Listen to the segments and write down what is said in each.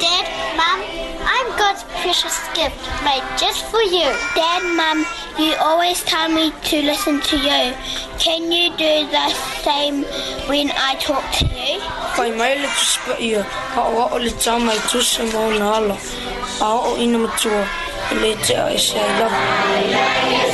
Dad, Mom, I'm God's precious gift made just for you. Dad, Mom, you always tell me to listen to you. Can you do the same when I talk to you? Kai mai le just ia, ka I o le tau mai tusa mō nāla. A o ina matua, le te a e se I love you.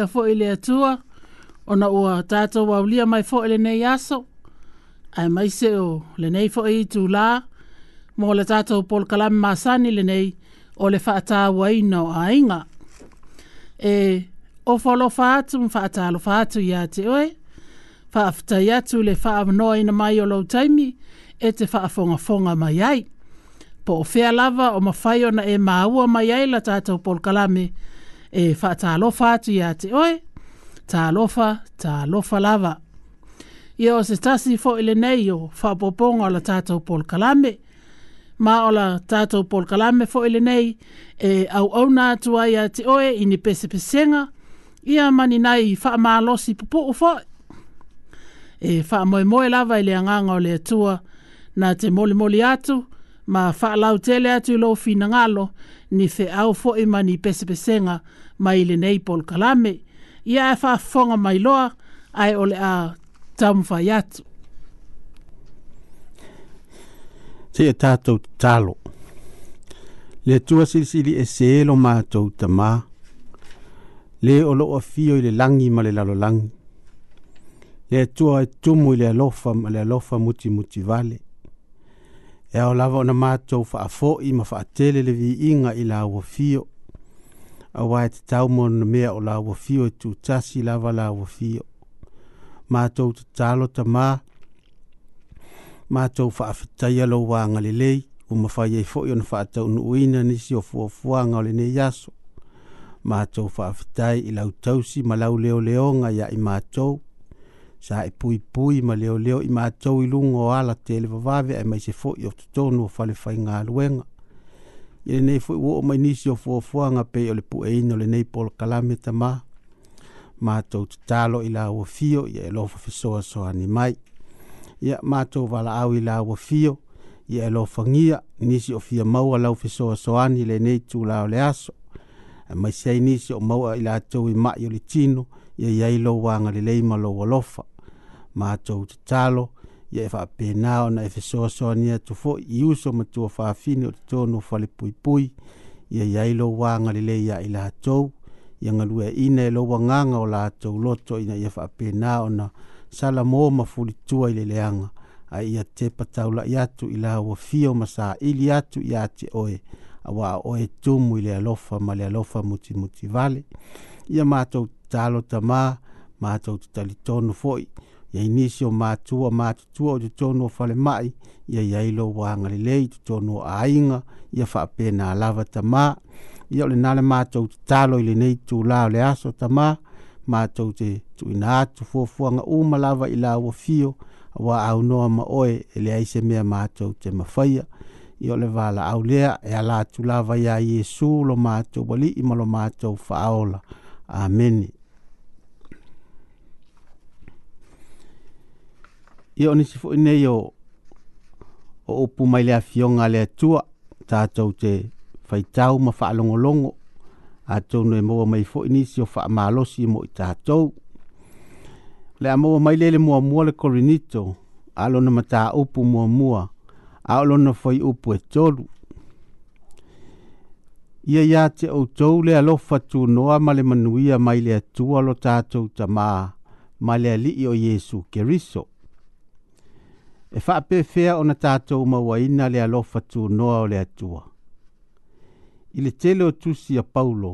ia fo ele atua, ona ua tata wau lia mai fo ele nei aso, ai mai se o le nei fo e itu la, mo le tata o pol kalami masani le nei, o le whaata waino ai nga E, o folo whaatu, whaata alo whaatu ia te oe, whaafutai atu le whaavanoa ina mai o lau taimi, e te whaafonga fonga mai ai. Po o fea lava o mawhai ona e maua mai ai la o pol kalami, e whaatalofa atu ia te oe, ta lofa lava. Ia o se tasi fo ile nei o whapoponga o la tātou Paul Kalame, ma o la tātou Paul Kalame fo ile nei, e au au nā tua ia te oe i ni pesepesenga, ia mani nei fa whaamalosi pupu ufo. E fa moe moe lava ile anganga o le tua na te moli moli atu, ma whaalau tele atu lo fina ngalo ni fe au fo ima ni pesepesenga mai le nei pol kalame. Ia e fonga mai loa ai ole a tamwhai atu. Te e tātou talo. Le tua sisili e se elo mātou ta Le o loa fio i le langi ma le lalo langi. Le tua e tumu i le alofa ma le alofa muti muti vale e ao lava ona matou faafoʻi ma faatele le viiga i lauafio auā e tatau ma ona mea o lauafio e tutasi lava lauafio matou tatalo tamā matou faafetaia lou agalelei ua mafai ai foʻi ona faataunuuina nisi o fuafuaga o lenei aso matou faafetai i lau tausi ma lau leoleoga i matou sa e pui pui ma leo leo i mātou i lungo o ala te le vavave ai mai se fo i o tutonu o fale fai ngā luenga. I le nei fo i o mai nisi o fua fua ngā pei o le pu e ino le nei pol kalame ta ma. Mātou te talo i la ua fio i e lofa fisoa soa ni mai. Ia mātou wala au i la ua fio i e lofa ngia nisi o fia maua lau fisoa soa ni le nei tū lao le aso. E mai se nisi o maua i la tau i mai o le tino i e iailo wanga le leima lo walofa matou tatalo ia e faapena ona e fesoasoani atu foʻi i uso matua fafine o tatonu falepuipui ia iai lou agalele ia i latou ia galueaina e, e lou agaga o latou loto ina ia faapena ona salamō ma fulitua i leleaga ae ia tepa taulaʻi atu i lauafia o masaili atu iā te oe auā oe tumu i le alofa ma le alofa mutimuti vale ia matou tatalo tamā matou tatalitono foʻi ya ia inisi o matua matutua o totonu o mai ya i ailo ua le totonu o aiga ia fa'apena lava tamā ia o lenā le matou tatalo i nei tu o le aso tama tamā matou te fo atu fuafuaga ma lava i laua fio wa au no ma oe e ai se mea matou te mafaia ia o le valaau lea e alatu lava iā iesu lo boli i ma lo matou fa'aola amene ia o nisi foʻi nei o o upu mai le afioga a le atua tatou te faitau ma faalogologo atou noe maua mai foʻi nisi o faamalosi mo i tatou le a maua mai lei le muamua le korinito a lona mataupu muamua a o lona foi upu e tolu ia iā te outou le alofa tunoa ma le manuia mai le atua lo tatou tamā ma le alii o iesu keriso e whaapewhea o na tātou maua ina le alofa tū noa o le atua. I le tele o tusi a Paulo,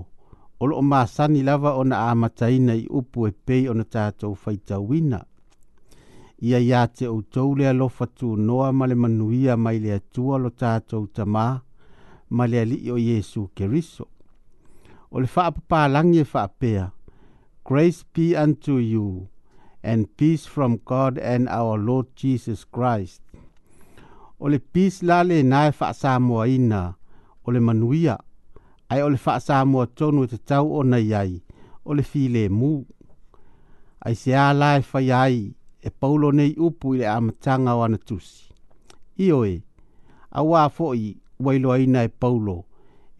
o lo o māsani lava o na āmataina i upu e pei o na tātou whaita wina. Ia ia te o tau le alofa tū noa ma le manuia mai le atua lo tātou tamā ma le ali o Jesu Keriso. O le whaapapalangi e whaapea, Grace be unto you and peace from God and our Lord Jesus Christ. O le peace la le nai fa samoa ina, o le manuia, ai o le fa samoa tonu e te tau o nei ai, o le file mu. Ai se a lai fai ai, e paulo nei upu i le amatanga o anatusi. Io e, a wafoi wailoa ina e paulo,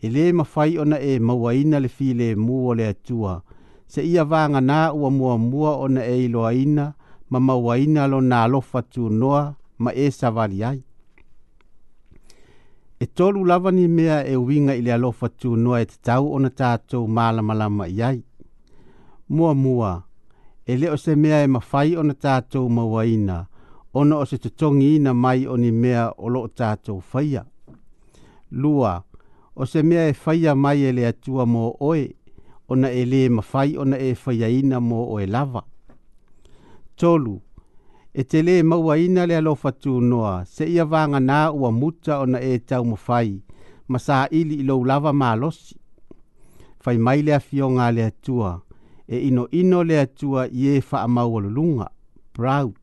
e le mawhai ona e mawaina le file mu o le atua, e se ia vanga na ua mua mua o na eiloaina ma mauaina lo na alofa tūnoa ma e savali ai. E tolu lava ni mea e winga i le alofa tūnoa e te tau o na tātou malama lama i ai. Mua mua, e leo se mea e mawhai o na tātou mauaina, ona o se te ina mai o ni mea o lo tātou whaia. Lua, o se mea e whaia mai ele atua mō oe ona e le mafai ona e faiaina mo o e lava. Tolu, e te le mauaina le alofa noa, se ia vanga nā ua muta ona e tau mafai, ma sa ili ilo lava ma losi. Fai mai le afionga le atua, e ino ino le atua i e faa maualulunga, proud.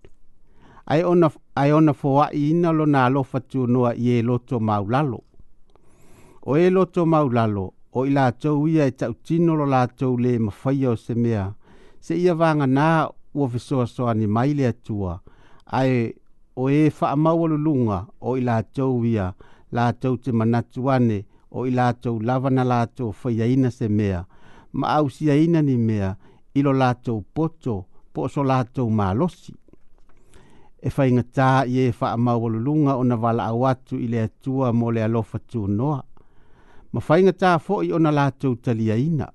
Ai ona, ai ona fowa i ina lo nā alofa noa i e loto maulalo. O e loto maulalo, o i latou ia e tautino lo latou lē mafaia o se mea se ia vaganā ua fesoasoani mai le atua ae o ē e faamaua luluga o i latou ia latou te manatu ane o i latou lava na latou faiaina se mea ma ausiaina ni mea i lo latou poto po so la latou malosi e faigatā i ē e faamaua luluga ona valaau atu i le atua mo le tu tunoa ma fainga tā fōi o na lātou talia ina.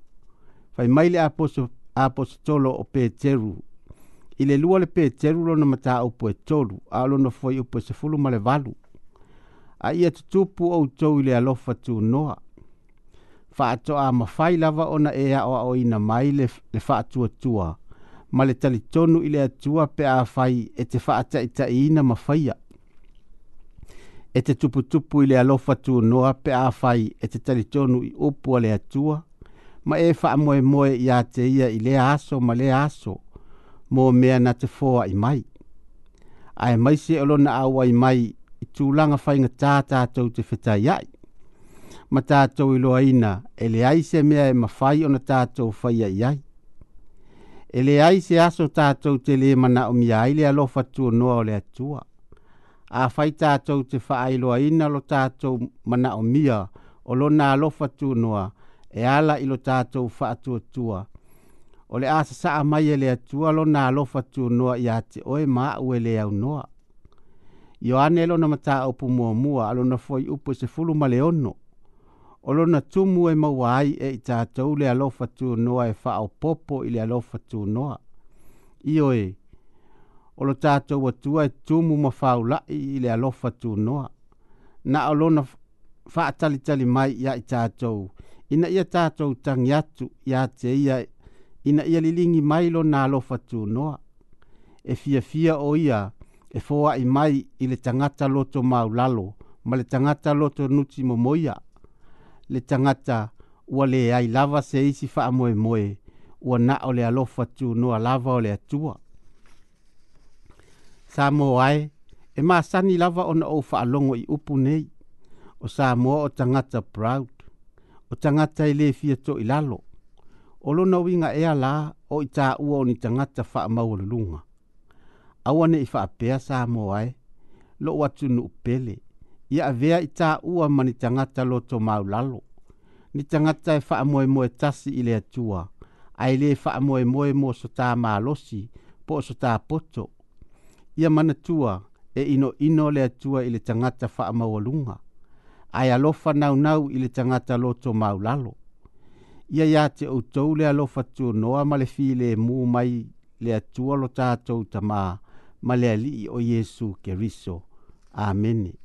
Fai maile apostolo o Peteru. I le lua le Peteru lona mata o po e tolu, a lona fōi upo e sefulu ma le valu. A ia tutupu o utou i le alofa tū noa. fa Fato a mawhai lava ona e a o ina mai le, le fātua tua. male tali talitonu i le atua pe a fai e te fata ita i ina mawhaia e te tuputupu i le alofa tūnoa pe āwhai e te taritonu i upua le atua, ma e wha moe moe i te ia i le aso ma le aso, mō mea na te fōa i mai. Ai mai se olona awa i mai i tūlanga whai ngā tātātou te whetai ai. Ma tātou i loa ina, e le ai se mea e mawhai o na tātou whai ai ai. E le ai se aso tātou te le mana o mi ai le alofa tūnoa o le atua a fai tātou te whaailoa ina lo tātou mana o mia o lo nā lofa tūnoa e ala i lo tātou whaatua O le āsa saa mai e le atua lo nā lofa tūnoa i ate oe mā ue le au noa. Io ane e lo na mata opu mua mua alo na foi upo e se fulu male ono. O lo na tumu e maua ai e i tātou le alofa tūnoa e wha popo i le alofa tūnoa. Io e, o lo tātou atua e tumu ma whaulai i le alofa tū noa. Na o lona tali mai ia i tātou. Ina ia tātou tangi atu ia te ia. Ina ia lilingi mai lo na alofa tū noa. E fia fia o ia e fōa i mai i le tangata loto maulalo ma le tangata loto nuti mo moia. Le tangata ua le ai lava se isi wha moe moe ua na o le alofa tū noa lava o le atua sa ae e masani lava ona fa faalogo i upu nei o sa moa o cha proud o changa i lē fia to ilalo o lona uiga e ala o i u o ni changa tagata faamaualuluga aua neʻi faapea sa mo ae loʻu atu pele ia avea i taʻua ma ni tagata loto mau lalo ni tagata e faamoemoe tasi ai le atua ae lē faamoemoe mo so tamālosi po o so tapoto ia mana tua e ino ino le atua i le tangata whaamaualunga. Ai alofa nau nau i le tangata loto maulalo. Ia ia te outou le lofa tu noa ma le fi le mu mai le atua lo tātou ta maa ma le ali o Yesu keriso. riso.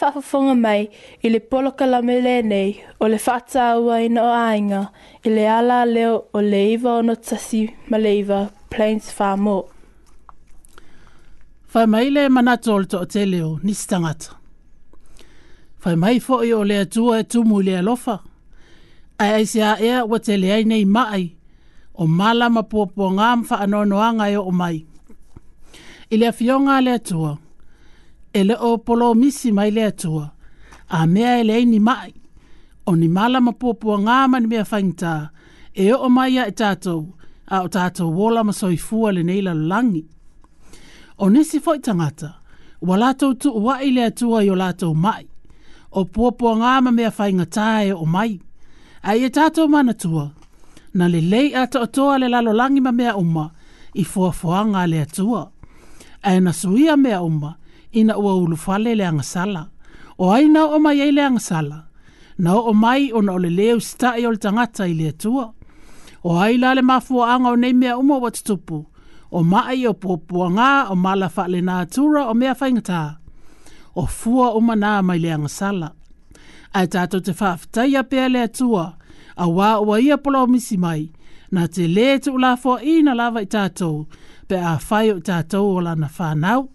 whawhawhonga mai i le poloka la nei o le whata aua i no ainga i le ala leo o le iwa o no tasi ma le iwa Plains Farm o. Whai mai le manato o o te leo ni stangata. Whai mai fo i o le atua e tumu le alofa. Ai ai se a ea wa te le ai nei maai o mala ma pua pua ngā mwha anono anga e o mai. I le afionga le atua. Ai e le o polo misi mai le atua. A mea e leini mai. O ni mala ma pōpua ngā ni mea whaingta. E o mai a e tātou. A o tātou wola ma soi fua le neila langi. O nisi foi tangata. Wa lātou tu ua i le atua i o lātou mai. O pōpua ngā mea whaingta e o mai. A e tātou mana tua. Na le lei ata o toa le lalo langi ma mea uma. I fuafuanga le atua. A e na suia mea uma ina ua ulu fale le angasala. O aina o mai ei le angasala. Na o mai o na o le leo sita e o le tangata i le atua. O ai le mafua anga o nei mea umo watutupu. O mai o popua ngā o mala fale na atura o mea whaingata. O fua uma na mai le angasala. Ai tātou te whaafitai a pēle atua. A wā ua ia pola o misi mai. Na te le tu ula i na lava i tātou. Pe a whai o tātou o lana whanau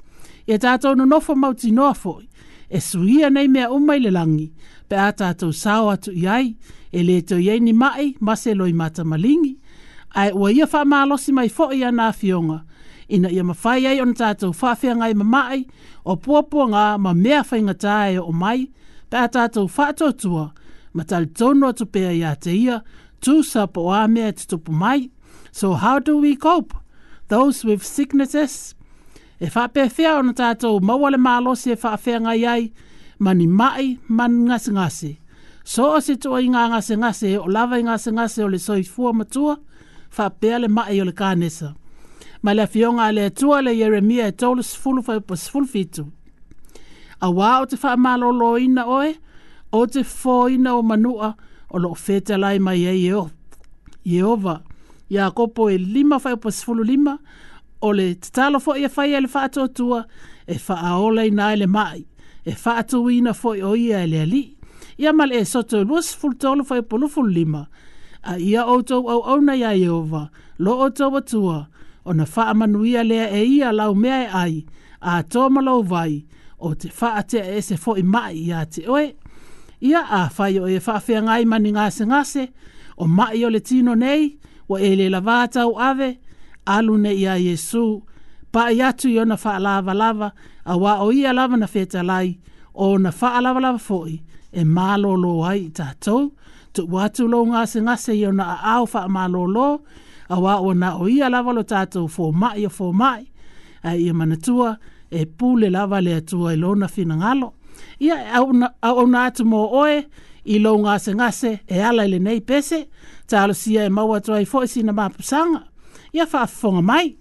ia tātou no nofo mauti noa foi. E suia nei mea umai le langi, pe a tātou sāo atu i ai, e le to iei ni mai, mase loi mata malingi. Ai ua ia wha maalosi mai foi ia nā fionga, ina ia mawhai ai on tātou whawhia ngai ma mai, o puapua ngā ma mea whaingatā e o mai, pe a tātou whātotua, ma tali tono atu pēa ia te ia, tū sapo a mea te tupu mai. So how do we cope? Those with sicknesses, e whapewhia ona tātou mawale mālo se whapewhia ngai ai, mani mai, man ngase ngase. So o se toa i ngā ngase ngase, o lava i ngase ngase o le soi fua matua, whapewhia le mai o le kānesa. Ma le fionga le tua le Yeremia e tolu sifulu fai pa sifulu fitu. A wā o te wha malolo ina oe, o te fō ina o manua o lo feta lai mai e Yeova. Ia kopo e lima fai pa sifulu lima, o le tatalo fo ia e fai ele fato tua e fa aole ina ele mai e fa atu ina fo o ia ele ali ia mal e soto luas fultolo fo e polo ful lima a ia outo au au na ia Jehova lo outo watua o na fa amanuia le e ia lau mea e ai a to malo vai o te fa ate e fo i mai ia te oe ia a fai o e fa fea ngai mani ngase ngase o mai o le tino nei wa ele lavata o o ave alune ia Yesu. Pa ia tu i ona faa lava lava, a wa o ia lava na feta lai, o na fa lava lava foi, e malolo lo ai i tatou, tu watu lo ngase ngase i ona a au fa malolo lo, a wa o na o ia lava lo tatou fo ma o fo mai, a ia manatua e pule lava le atua i lo na fina ngalo. Ia au na atu mo oe, i lo ngase ngase e ala ile nei pese, ta alo sia e maua tuai fo i sina mapusanga, ia faafofoga mai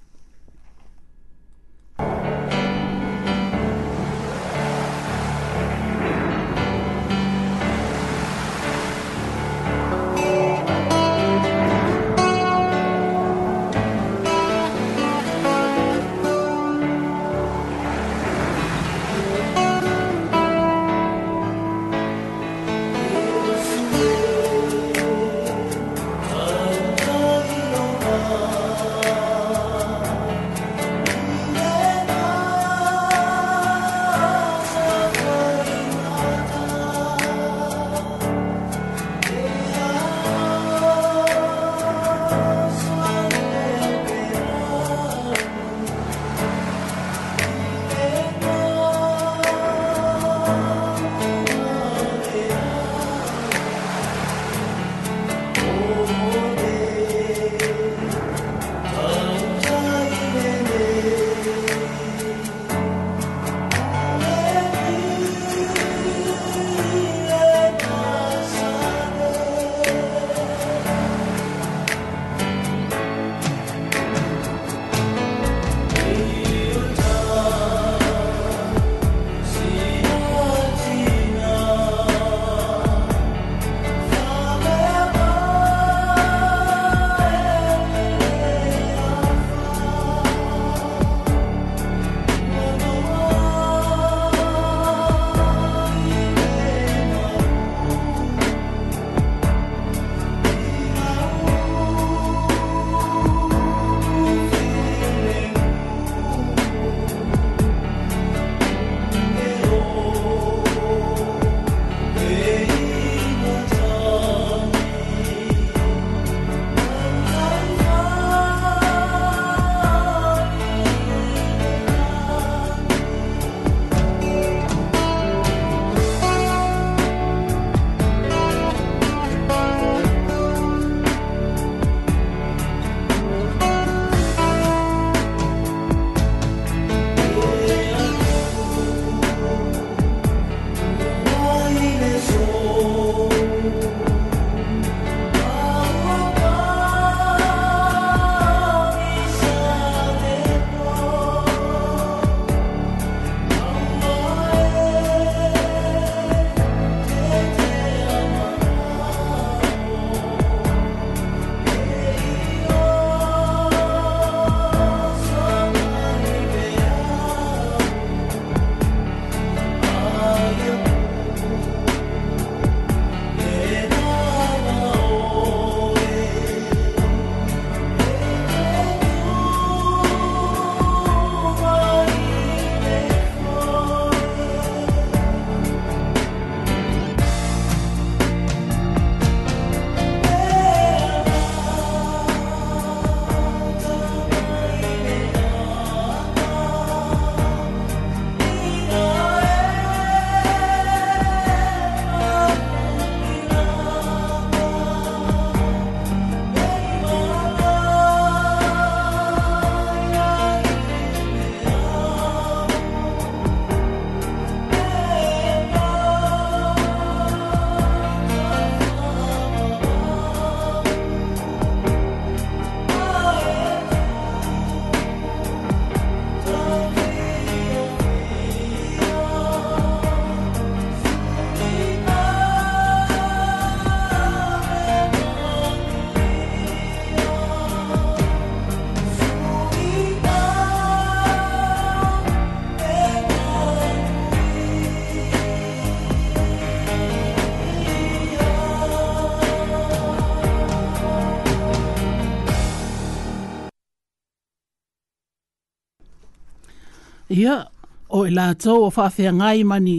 la latou o ngai mani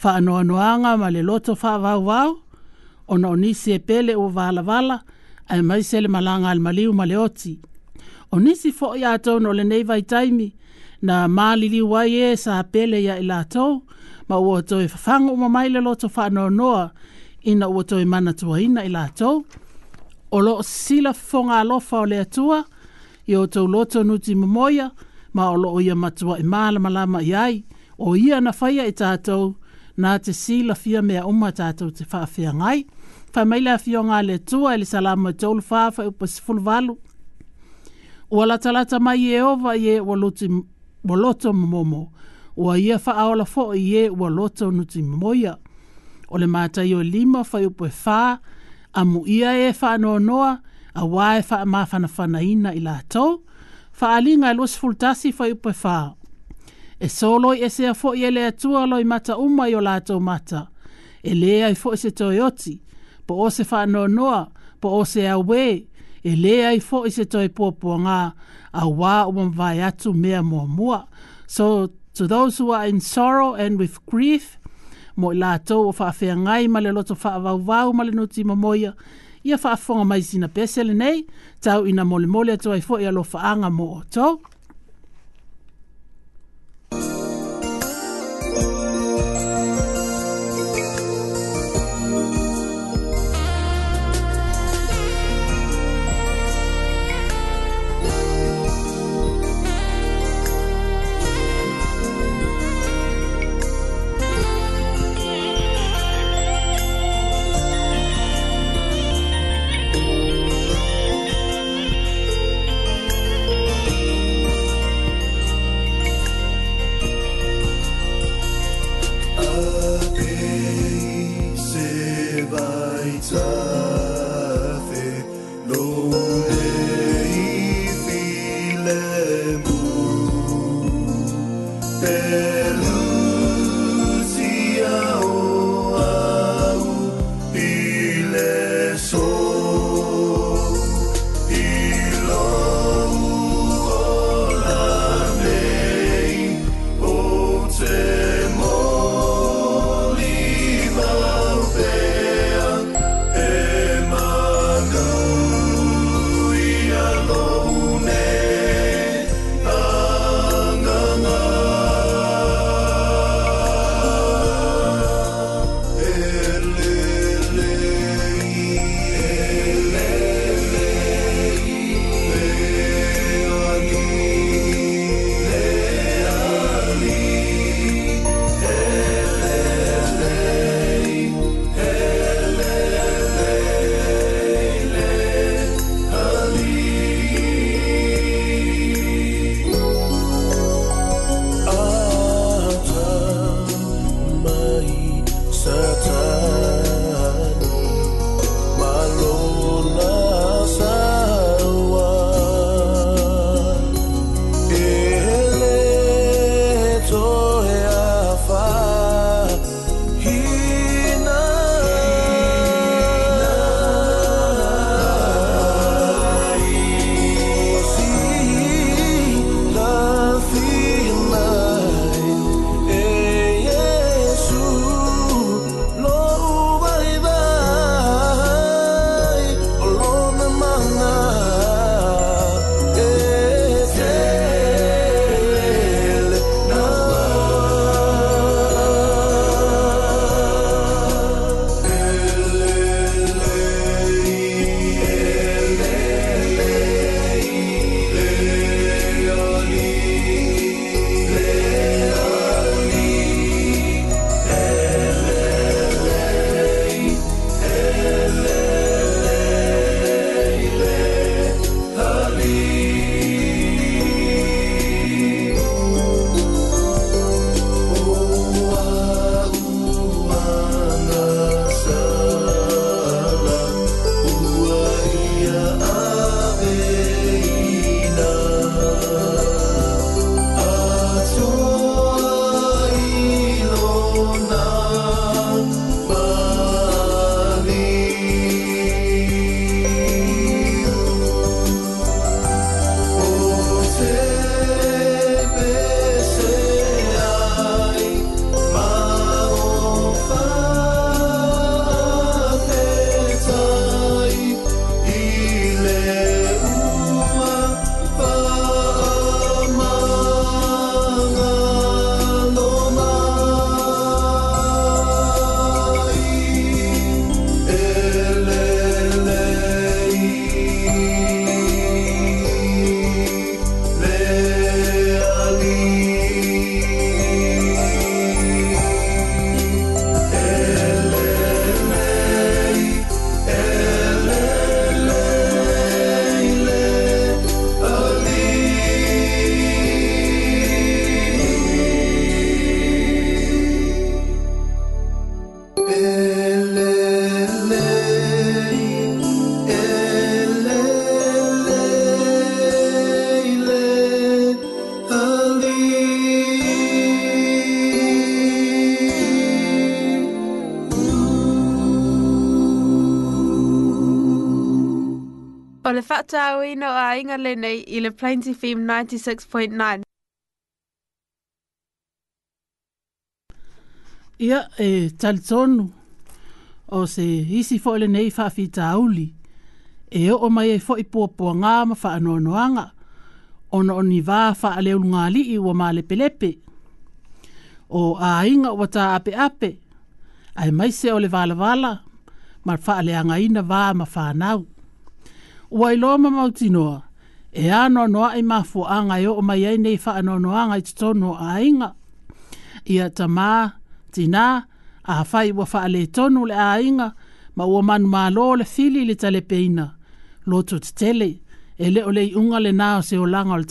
faanoanoaga ma le loto faavaovao ona o nisi e pele ua valavala ae mai se malanga al a le maliu ma le oti o nisi foʻi atou no lenei vaitaimi na maliliu ai e sa pele ia i latou ma ua toe fafaga uma mai le loto no ina o ua toe manatuaina i latou o loo sila fofoga alofa o le atua i to loto nuti momoia ma o loo ia matua e mālama lama i ai, o ia na whaia i e tātou, nā te sila fia mea uma tātou te whaafia ngai. Wha maila fia ngā le tua, ele salama tōlu whaafa upa si fulu valu. Ua latalata mai e ova i e ua luti moloto momo, ua ia wha aola fo i e ua loto nuti moia. O le mātai o lima whai upa e whā, amu ia e wha noa, a wā e wha mawhanawhana ina i la tōu, faaaliga e losi fulutasi fai upe fā e soloi esea foʻi e le atua loi mata uma i o latou mata e lē ai foʻi se toeoti po o se faanoanoa po o se auē e lē ai foʻi se toe puapuagā auā ua mavae atu mea muamua so to those who are in sorrow and with grief mo i latou o faafeagai ma le loto faavauvau ma le nuti momoia ia faafoga mai sina pesele nei tau ina molemole atu ai foʻi alofaaga mo o O le whata au ino a inga le nei i le Plains FM 96.9. Ia e tali tonu o se isi fo le nei whawhi tauli e o mai e fo i pōpua ngā ma wha anō noanga o na o ni wā wha a leo ngā li i wa māle pelepe. O a inga wa tā ape ape, ai mai se o le wāla wāla, ma wha a leanga ina wā ma wha anau ua i loa mamautinoa e anoanoa i mafuaaga e oo mai ai nei faanoanoaga i totono o aiga ia tamā tinā afai ua faaletonu le aiga ma ua manumālo e o le fili i le talepeina loto tetele e leo le iʻuga se o langa o le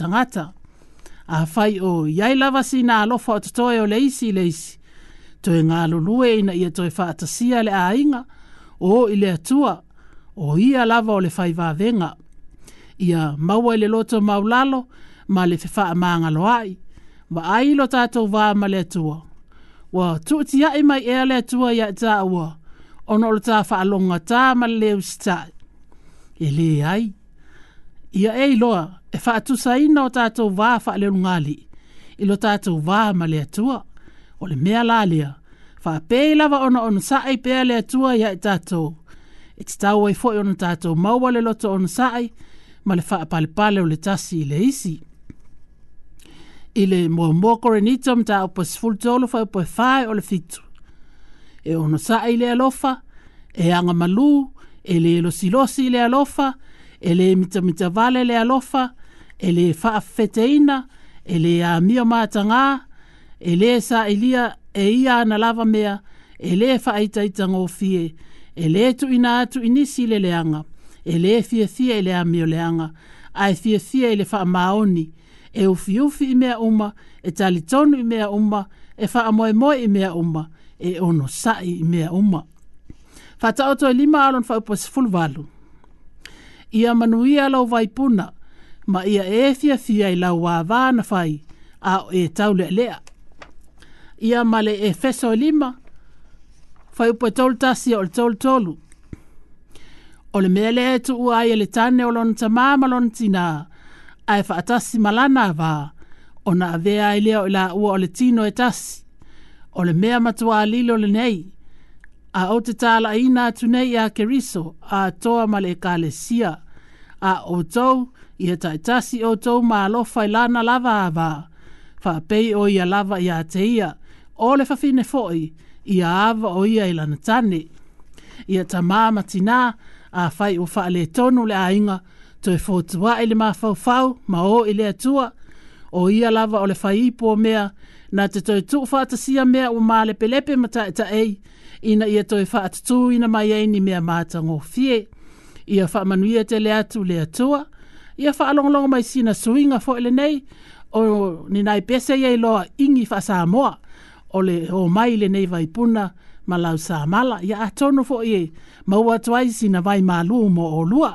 A afai o iai lava sina alofa o totoe o le isi i le isi toe lulue ina ia toe faatasia le aiga o i le atua o ia lava o le fai vavenga. Ia maua ile loto maulalo ma le fefaa maanga loai. Wa ailo tātou vā ma le atua. Wa tūti ai mai ea le atua ia tā ua. Ono o tā whaalonga tā ma le leu stai. E le ai. Ia ei loa e whaatusa ina o tātou vā whaaleo ngāli. Ilo tātou vā ma le atua. O le mea lālea. Wha pēlawa ono ono sa ai pēlea tua ia i tātou i te tau ai fo'i ona tātou maua le loto ona sa'ai ma le fa'apalepale o le tasi i le isi i le moamoa korenito ma taupasfulutolufaupuefae o le fitu e ona sa'ai i le alofa e aga malū e lē losilosi i le alofa e lē mitamita vale le alofa e lē fa'afeteina e lē amia matagā e lē sa'ilia e ia ana lava mea e lē fa'aitaitagofie e le tu ina atu inisi le leanga, e le fia fia i le ami o leanga, a e fia fia i le wha maoni, e ufi ufi i mea uma, e tali tonu i mea uma, e wha amoe moe i mea uma, e ono sai i mea uma. Fata oto e lima alon wha upo sifulvalu. Ia manuia lau vai puna, ma ia e fia fia i lau wā fai, a e taule lea. Ia male e feso e lima, fai upo e tolu tasi o le tolu tolu. O le mele e tu ua ai e le tane o lona tama malona tina, ai fa atasi malana a o na avea ai lea o la ua o le tino e tasi. O le mea matua alilo le nei, a o te tala ina atu nei a keriso, a toa male e kale sia, a o tau, ia tai tasi o tau ma alofa i lana lava a va, fa pei o ia lava ia te ia, o le fafine foi, ia ava o ia i lana tane. Ia ta māma tina a fai o wha le tonu le ainga to e fōtua ele mā fau fau ma o ele atua o ia lava o le fai ipo mea na te toi tu fātasia mea o mā le pelepe ma ta e ta ei ina ia toi fātatū ina mai ei ni mea māta fie. Ia wha manuia te le atu le atua ia wha alonglong mai sina suinga fo ele nei o ni nai pese ia i loa ingi wha sā moa o le o mai le nei vai puna ma lau sa mala ia atono fo ye ma ua tuai sina vai malu mo o lua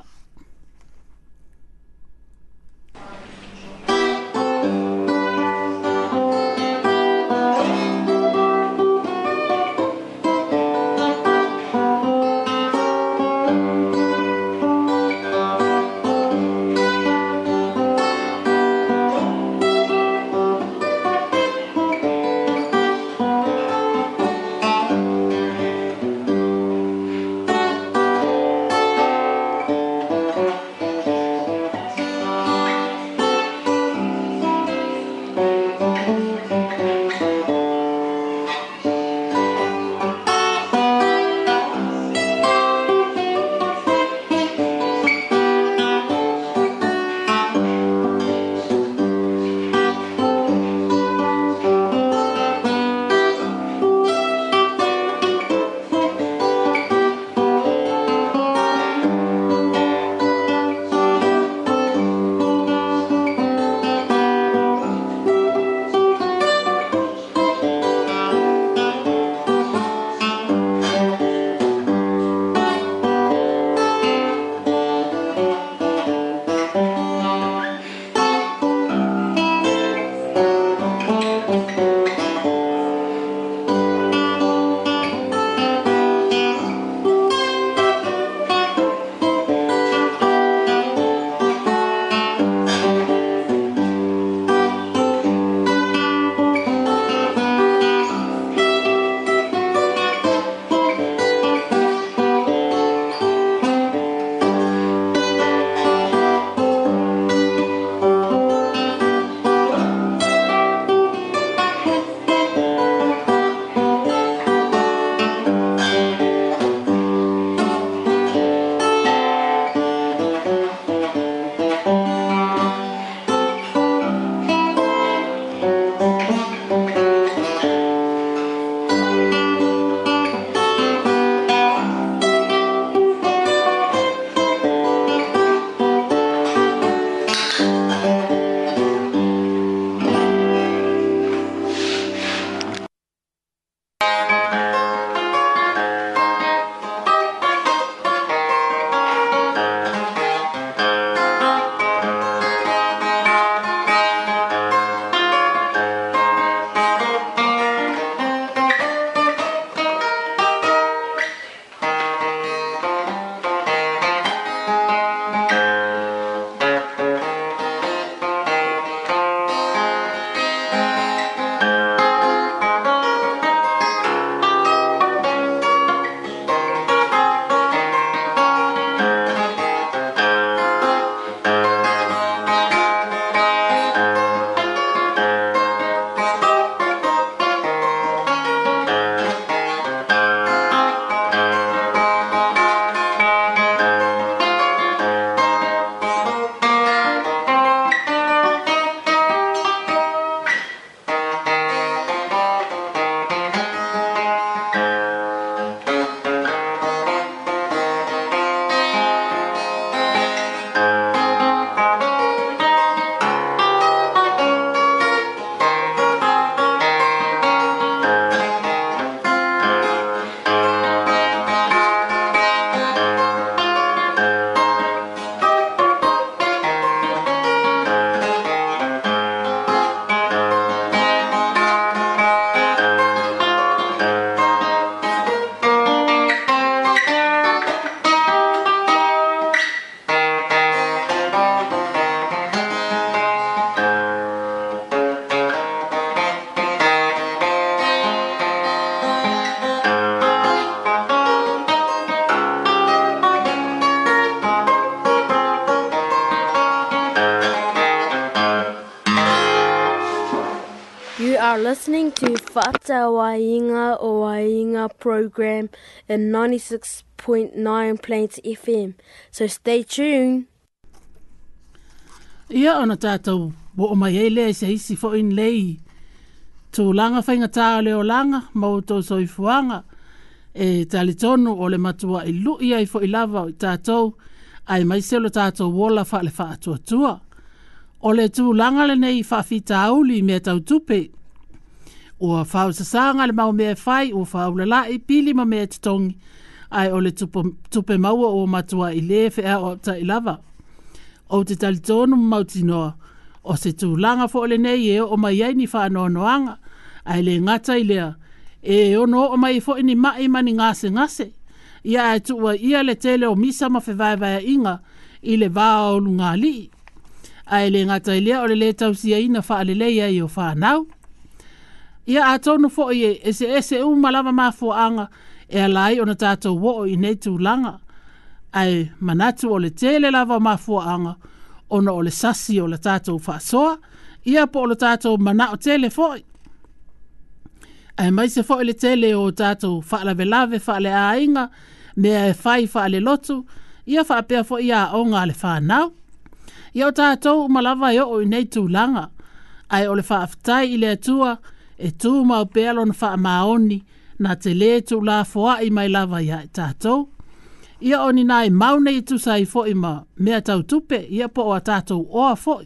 ata wainga o wainga program in 96.9 Plains FM. So stay tuned. Ia ana tātou, bo o mai eile se isi fo in lei. Tō langa whainga tā leo langa, mau tō soifuanga. E tali tonu o le matua i lu ia i fo i lava o tātou, ai mai se lo tātou wola wha le wha atua tua. O le tū langa le nei wha fita auli me tau tupe, tupe o fau sasanga le mau mea fai o fau la lai e pili ma mea titongi ai ole le tupe, tupe o matua i le fea o ta i lava. O te tali tonu mautinoa o se tūlanga fo ole nei e o mai ai ni wha noanga ai le ngata i lea e o no o mai fo ma mai mani ngase ngase ia e tuwa ia le tele o misa ma fe inga i le vao o li. Ai le ngata i lea o le le tausia ina wha ale leia i o wha nau ia a tonu fo i e se e se uma lava ma fo anga e a lai ona tato wo o i nei langa ai manatu o le tele lava ma fo anga ona o le sasi o le tato fa soa ia po o le tato mana o tele fo ai mai se fo le tele o tato fa la ve lave fa le ainga me e fai fa le lotu ia fa pe fo ia o nga le fa nao. ia o tato uma lava yo e o i nei langa ai o le fa aftai i le tua e tū mau pēlon wha maoni na te le tū la fua i mai lava i hae tātou. Ia oni nai maune i tū sai fo ma mea tau tupe ia po a tātou oa fo.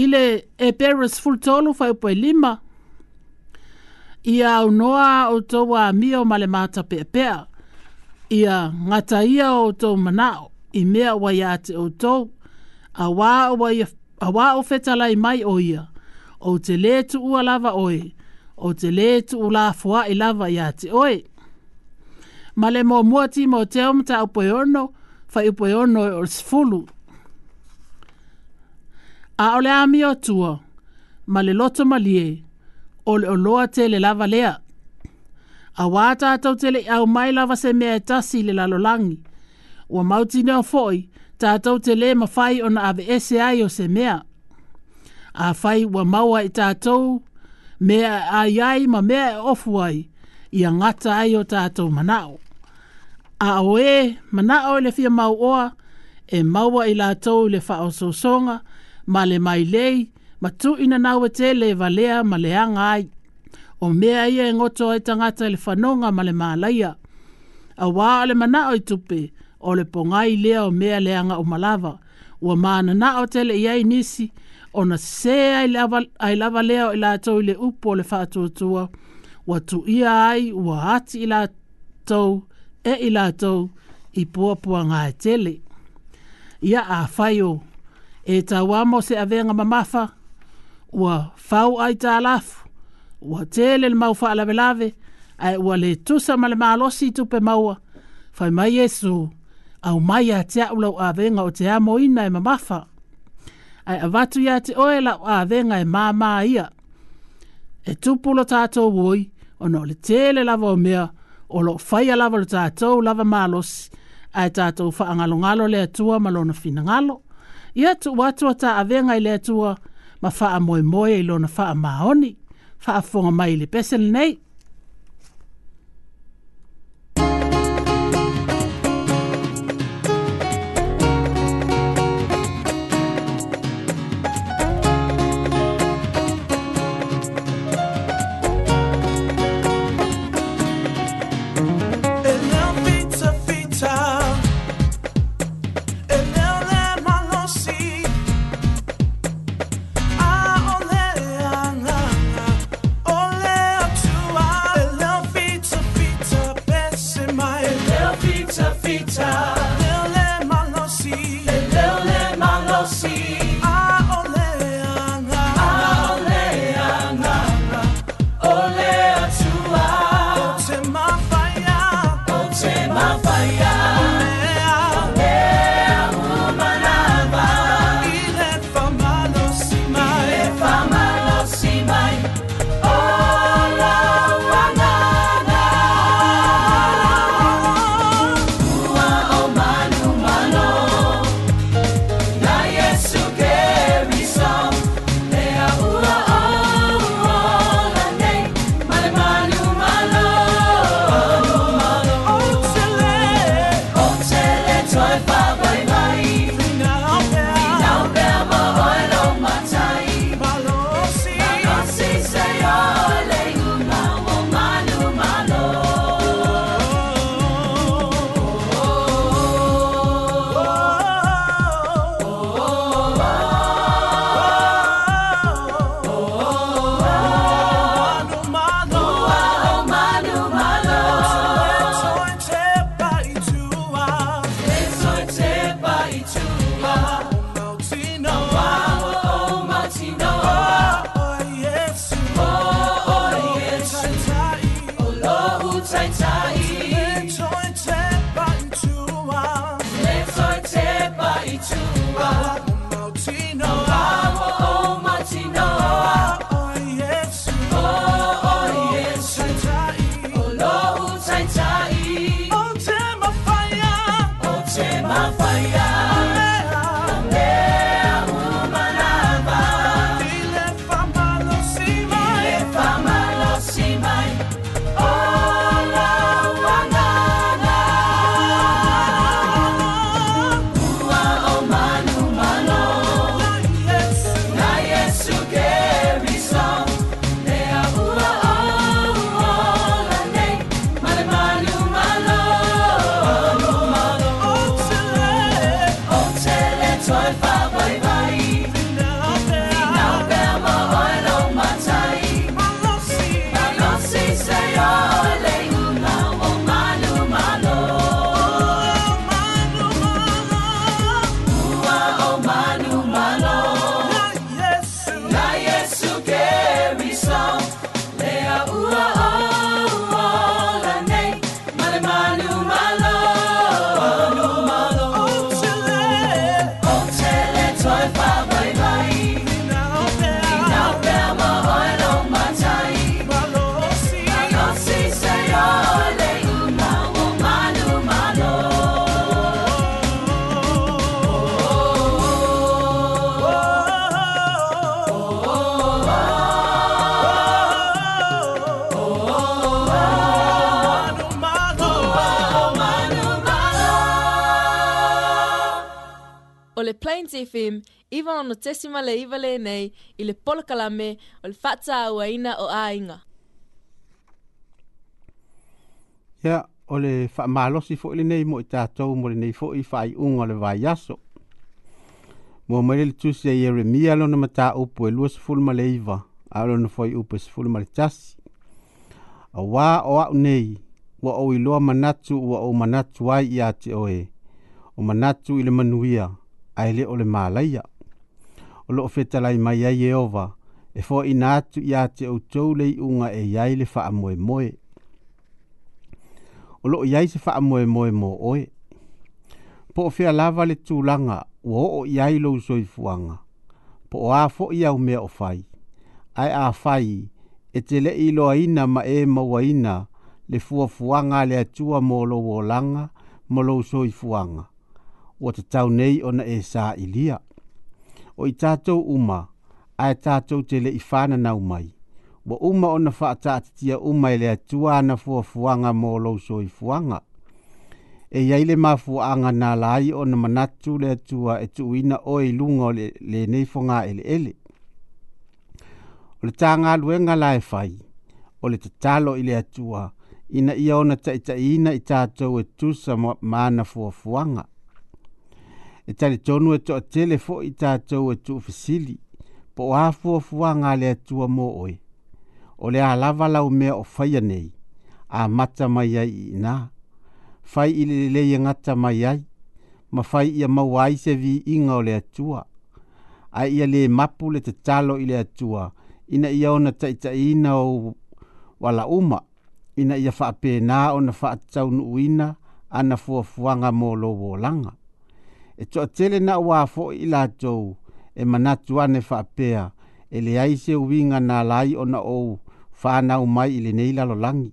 Ile e peres full tolu fai upoi e lima. Ia au noa o tau a mio male mata pe pea. Ia ngata ia o tau manao i mea wai a te o tau. A wā o, wai, a mai o ia o te le tu ua lava oe, o te le tu ua fua i lava i ate oe. Ma le mō mua ti mō te om ta upoe ono, fa upoe ono e ors fulu. A ole a mi o tua, ma le loto malie, ole o loa te le lava lea. A wāta atau te le au mai lava se mea e tasi le lalolangi. Ua mauti nea foi, tātou te le mawhai ona ave ese ai o se mea a fai wa maua i tātou, mea a iai ma mea e ofu ai, i a ngata ai o tātou manao. A o e, manao le fia mau oa, e maua i lātou le wha o ma le mai lei, ma tu ina nawe te le valea ma le anga ai. O mea ia e ngoto ai tangata le whanonga ma le mālaia. A wā le manao i tupe, o le pongai lea o mea le anga o malava, o mana na o tele iai nisi, ona se ai lava ai lava leo ila tau le upo le fa tu tu wa tu ia ai wa ati ila tau e ila tau i pua pua ngā tele. Ia a whaio, e tā wamo se a venga mamafa, wa fau ai tā lafu, ua tele le mau fa lave lave, ai ua le tusa ma le malosi tu pe maua, whai mai yesu au mai a te aulau a venga o te amo ina e mamafa ai avatu ia te oe la o avenga e māmā ia. E tupulo tātou woi, ono le tele lava o mea, o lo faya lava lo tātou lava malos, ai tātou whaangalongalo le atua malona finangalo. Ia tu watua tā avenga i le atua, ma wha moe moe i lona wha maoni, wha fonga mai le pesel nei. see. Plains FM, iwa ono tesima le iwa le nei, i le polakalame o le whata aua ina o ainga. Ia, yeah, o le whamalosi fo ili nei mo i tātou mo le nei fo i whai unga le vai aso. Mo mele le tusi a Yeremia lona mata upo e lua se fulma le iwa, a lona fo i upo e se fulma le tasi. A wā o au nei, wa o iloa manatu wa o manatu ai i ate oe, o manatu i le manuia, ai le o le mālaia. O fetalai mai ai e ova, e fo i nātu i te au tau lei unga e iai le wha moe moe. O lo iai se wha moe moe mo oe. Po o fea lava le tūlanga, o o iai lo usoi fuanga. Po o afo i au mea o fai. Ai a fai, e te le ilo aina ma e mawaina le fua le atua mo lo wolanga, mo lo usoi fuanga ua tau nei ona e sa i lia o i tatou uma ae tatou te leʻi fananau mai ua uma ona tia uma i le atua ana fuafuaga mo lou soifuaga e iaile le mafuaaga na lai ona manatu le atua e tuuina o i le o lenei ele. o le tagaluega lae fai o le tatalo i le atua ina ia ona ina i tatou e tusa ma ana fuafuaga e tali tonu e to tele i tātou e tu fisili, po o hafu o fua ngā le atua mō oi. O le alava lau mea o faya nei, a mata mai ai i nā. Fai i le le ngata mai ai, ma fai i a mawai se vi inga o le atua. A i a le mapu le te talo i le atua, ina i ona ta ita ina o wala uma, ina i a faa nā o na faa tau nuuina, ana fua fuanga mō lo wolanga e toa tele na wā fo i lātou e manatu ane whapea e le aise uinga na lai o na ou whānau mai i le neila lo langi.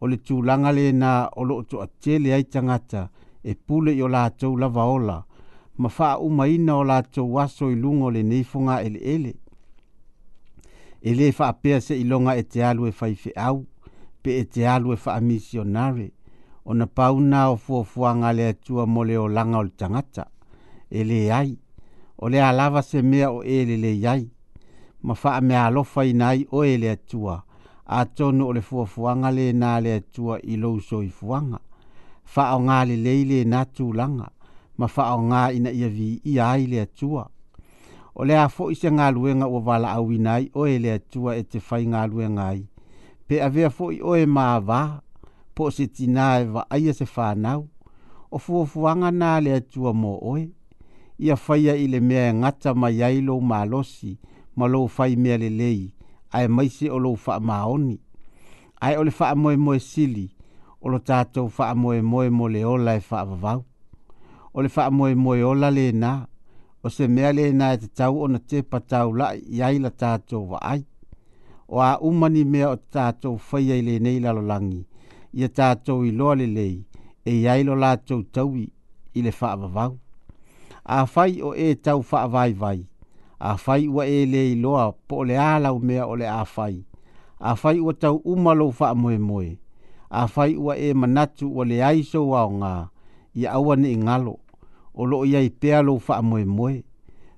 O le tūlanga le na o lo toa tele ai tangata e pule i o lātou lava ola ma wha umaina o lātou waso i lungo le neifunga ele ele. E le whapea se ilonga e te alu whaife au pe e te alu whaamisionare. Ele ona pauna o fuafuaga le atua mo le olaga o le tagata e leai o le alava se mea o e leleiai ma faamealofa ina ai oe le atua atonu o le fuafuaga na le atua i lou soifuaga leile na tu langa. ma faaaogā ina ia viia ai le atua o le a foʻi se galuega ua valaauina ai oe le atua e te faigaluega ai pe avea foʻi oe mavā po se tina e aia e se whanau, o fuafuanga nā le atua mō oe, ia whaia i le mea e ngata mai ailo mā losi, ma lo whai mea le lei, ae maise o lo wha maoni, ai o le wha moe moe sili, o lo tātou wha moe moe mo le ola e wha vavau, o le wha moe moe ola le nā, o se mea le nā e te tau o na te patau lai i aila tātou wa ai, o a umani mea o tātou whaia i le nei lalolangi, langi, ia tātou i loa lelei e iai lo lātou taui i le whaavavau. A fai o e tau whaavai vai, a fai ua e le i loa po le alau mea ole le a whai, a whai ua tau umalo wha moe moe, a whai ua e manatu o le aiso wao ngā i awane i ngalo, o lo iai pealo wha moe moe,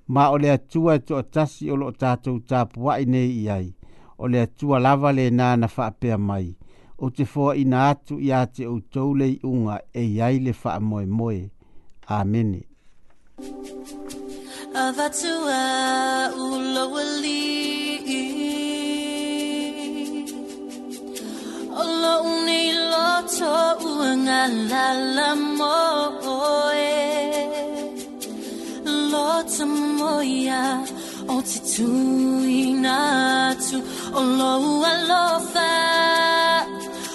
ma o le atua e to atasi o lo tātou tāpua i nei iai, o le atua lava le nāna wha mai, o te foa ina atu i ate o taulei unga e iai le wha moe moe. Amene. Avatua ulo wali Olo une iloto uanga lala moe Lota moia o te tuina atu Olo ualofa Olo ualofa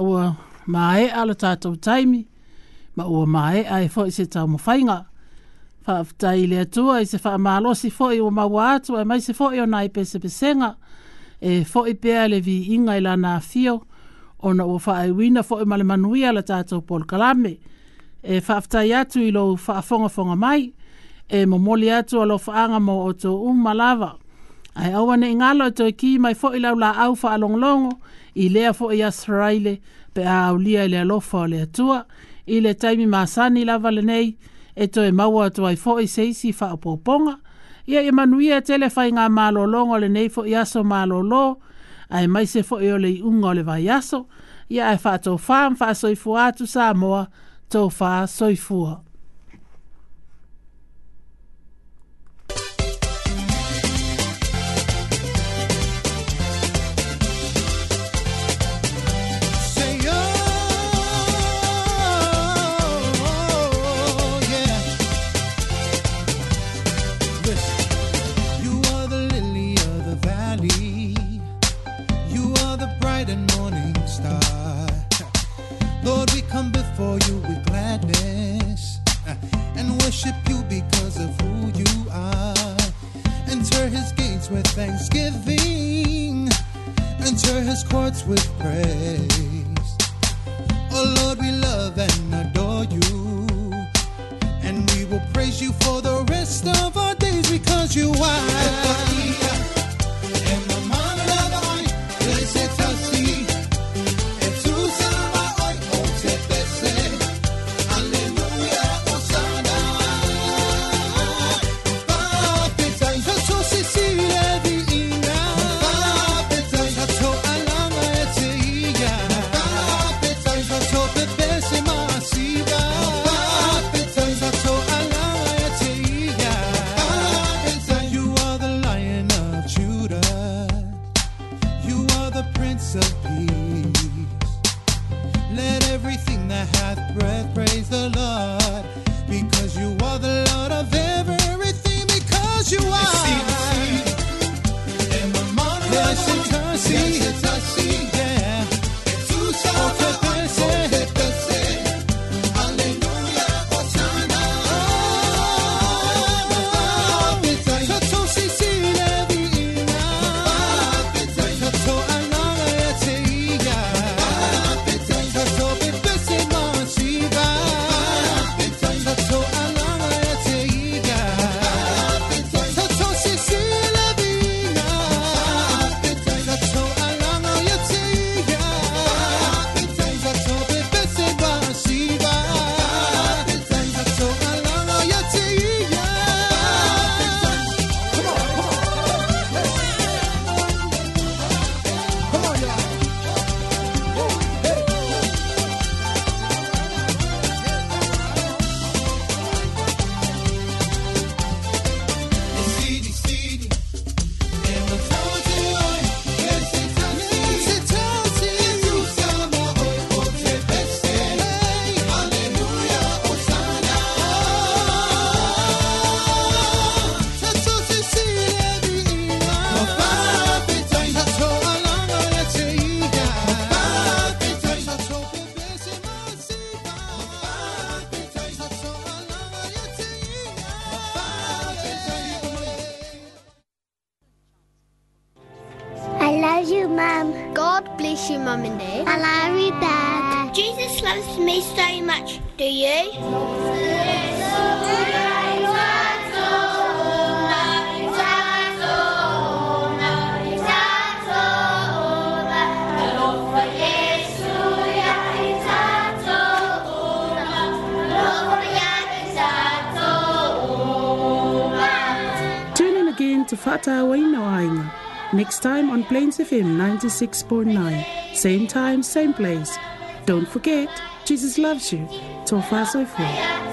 ua mae ala tātou taimi, ma ua mae ai fo se tau mawhainga. Whaafta i lea tua i se whaamalosi fo i o maua atu, mai se fo i o nai pese pesenga, e fo i pēa vi inga i lana fio, o na ua whaai wina fo i male manui ala tātou pol kalame. E whaafta i atu i lou whaafonga fonga mai, e momoli atu alo whaanga mo o tō umalawa. Ai awane ingalo tō ki mai fo i lau la au whaalonglongo, e i lea fo i asraile pe a aulia i le alofa o le atua i le taimi maasani lava lenei e toe maua atu ai fo i seisi faapoponga ia i manuia e tele fai ngā malolongo lenei fo i aso malolo ai mai se fo i o le unga o le vai aso ia e fa to fam fa soifua tu sa moa to fa soifua with 106.9. Same time, same place. Don't forget, Jesus loves you. Tofa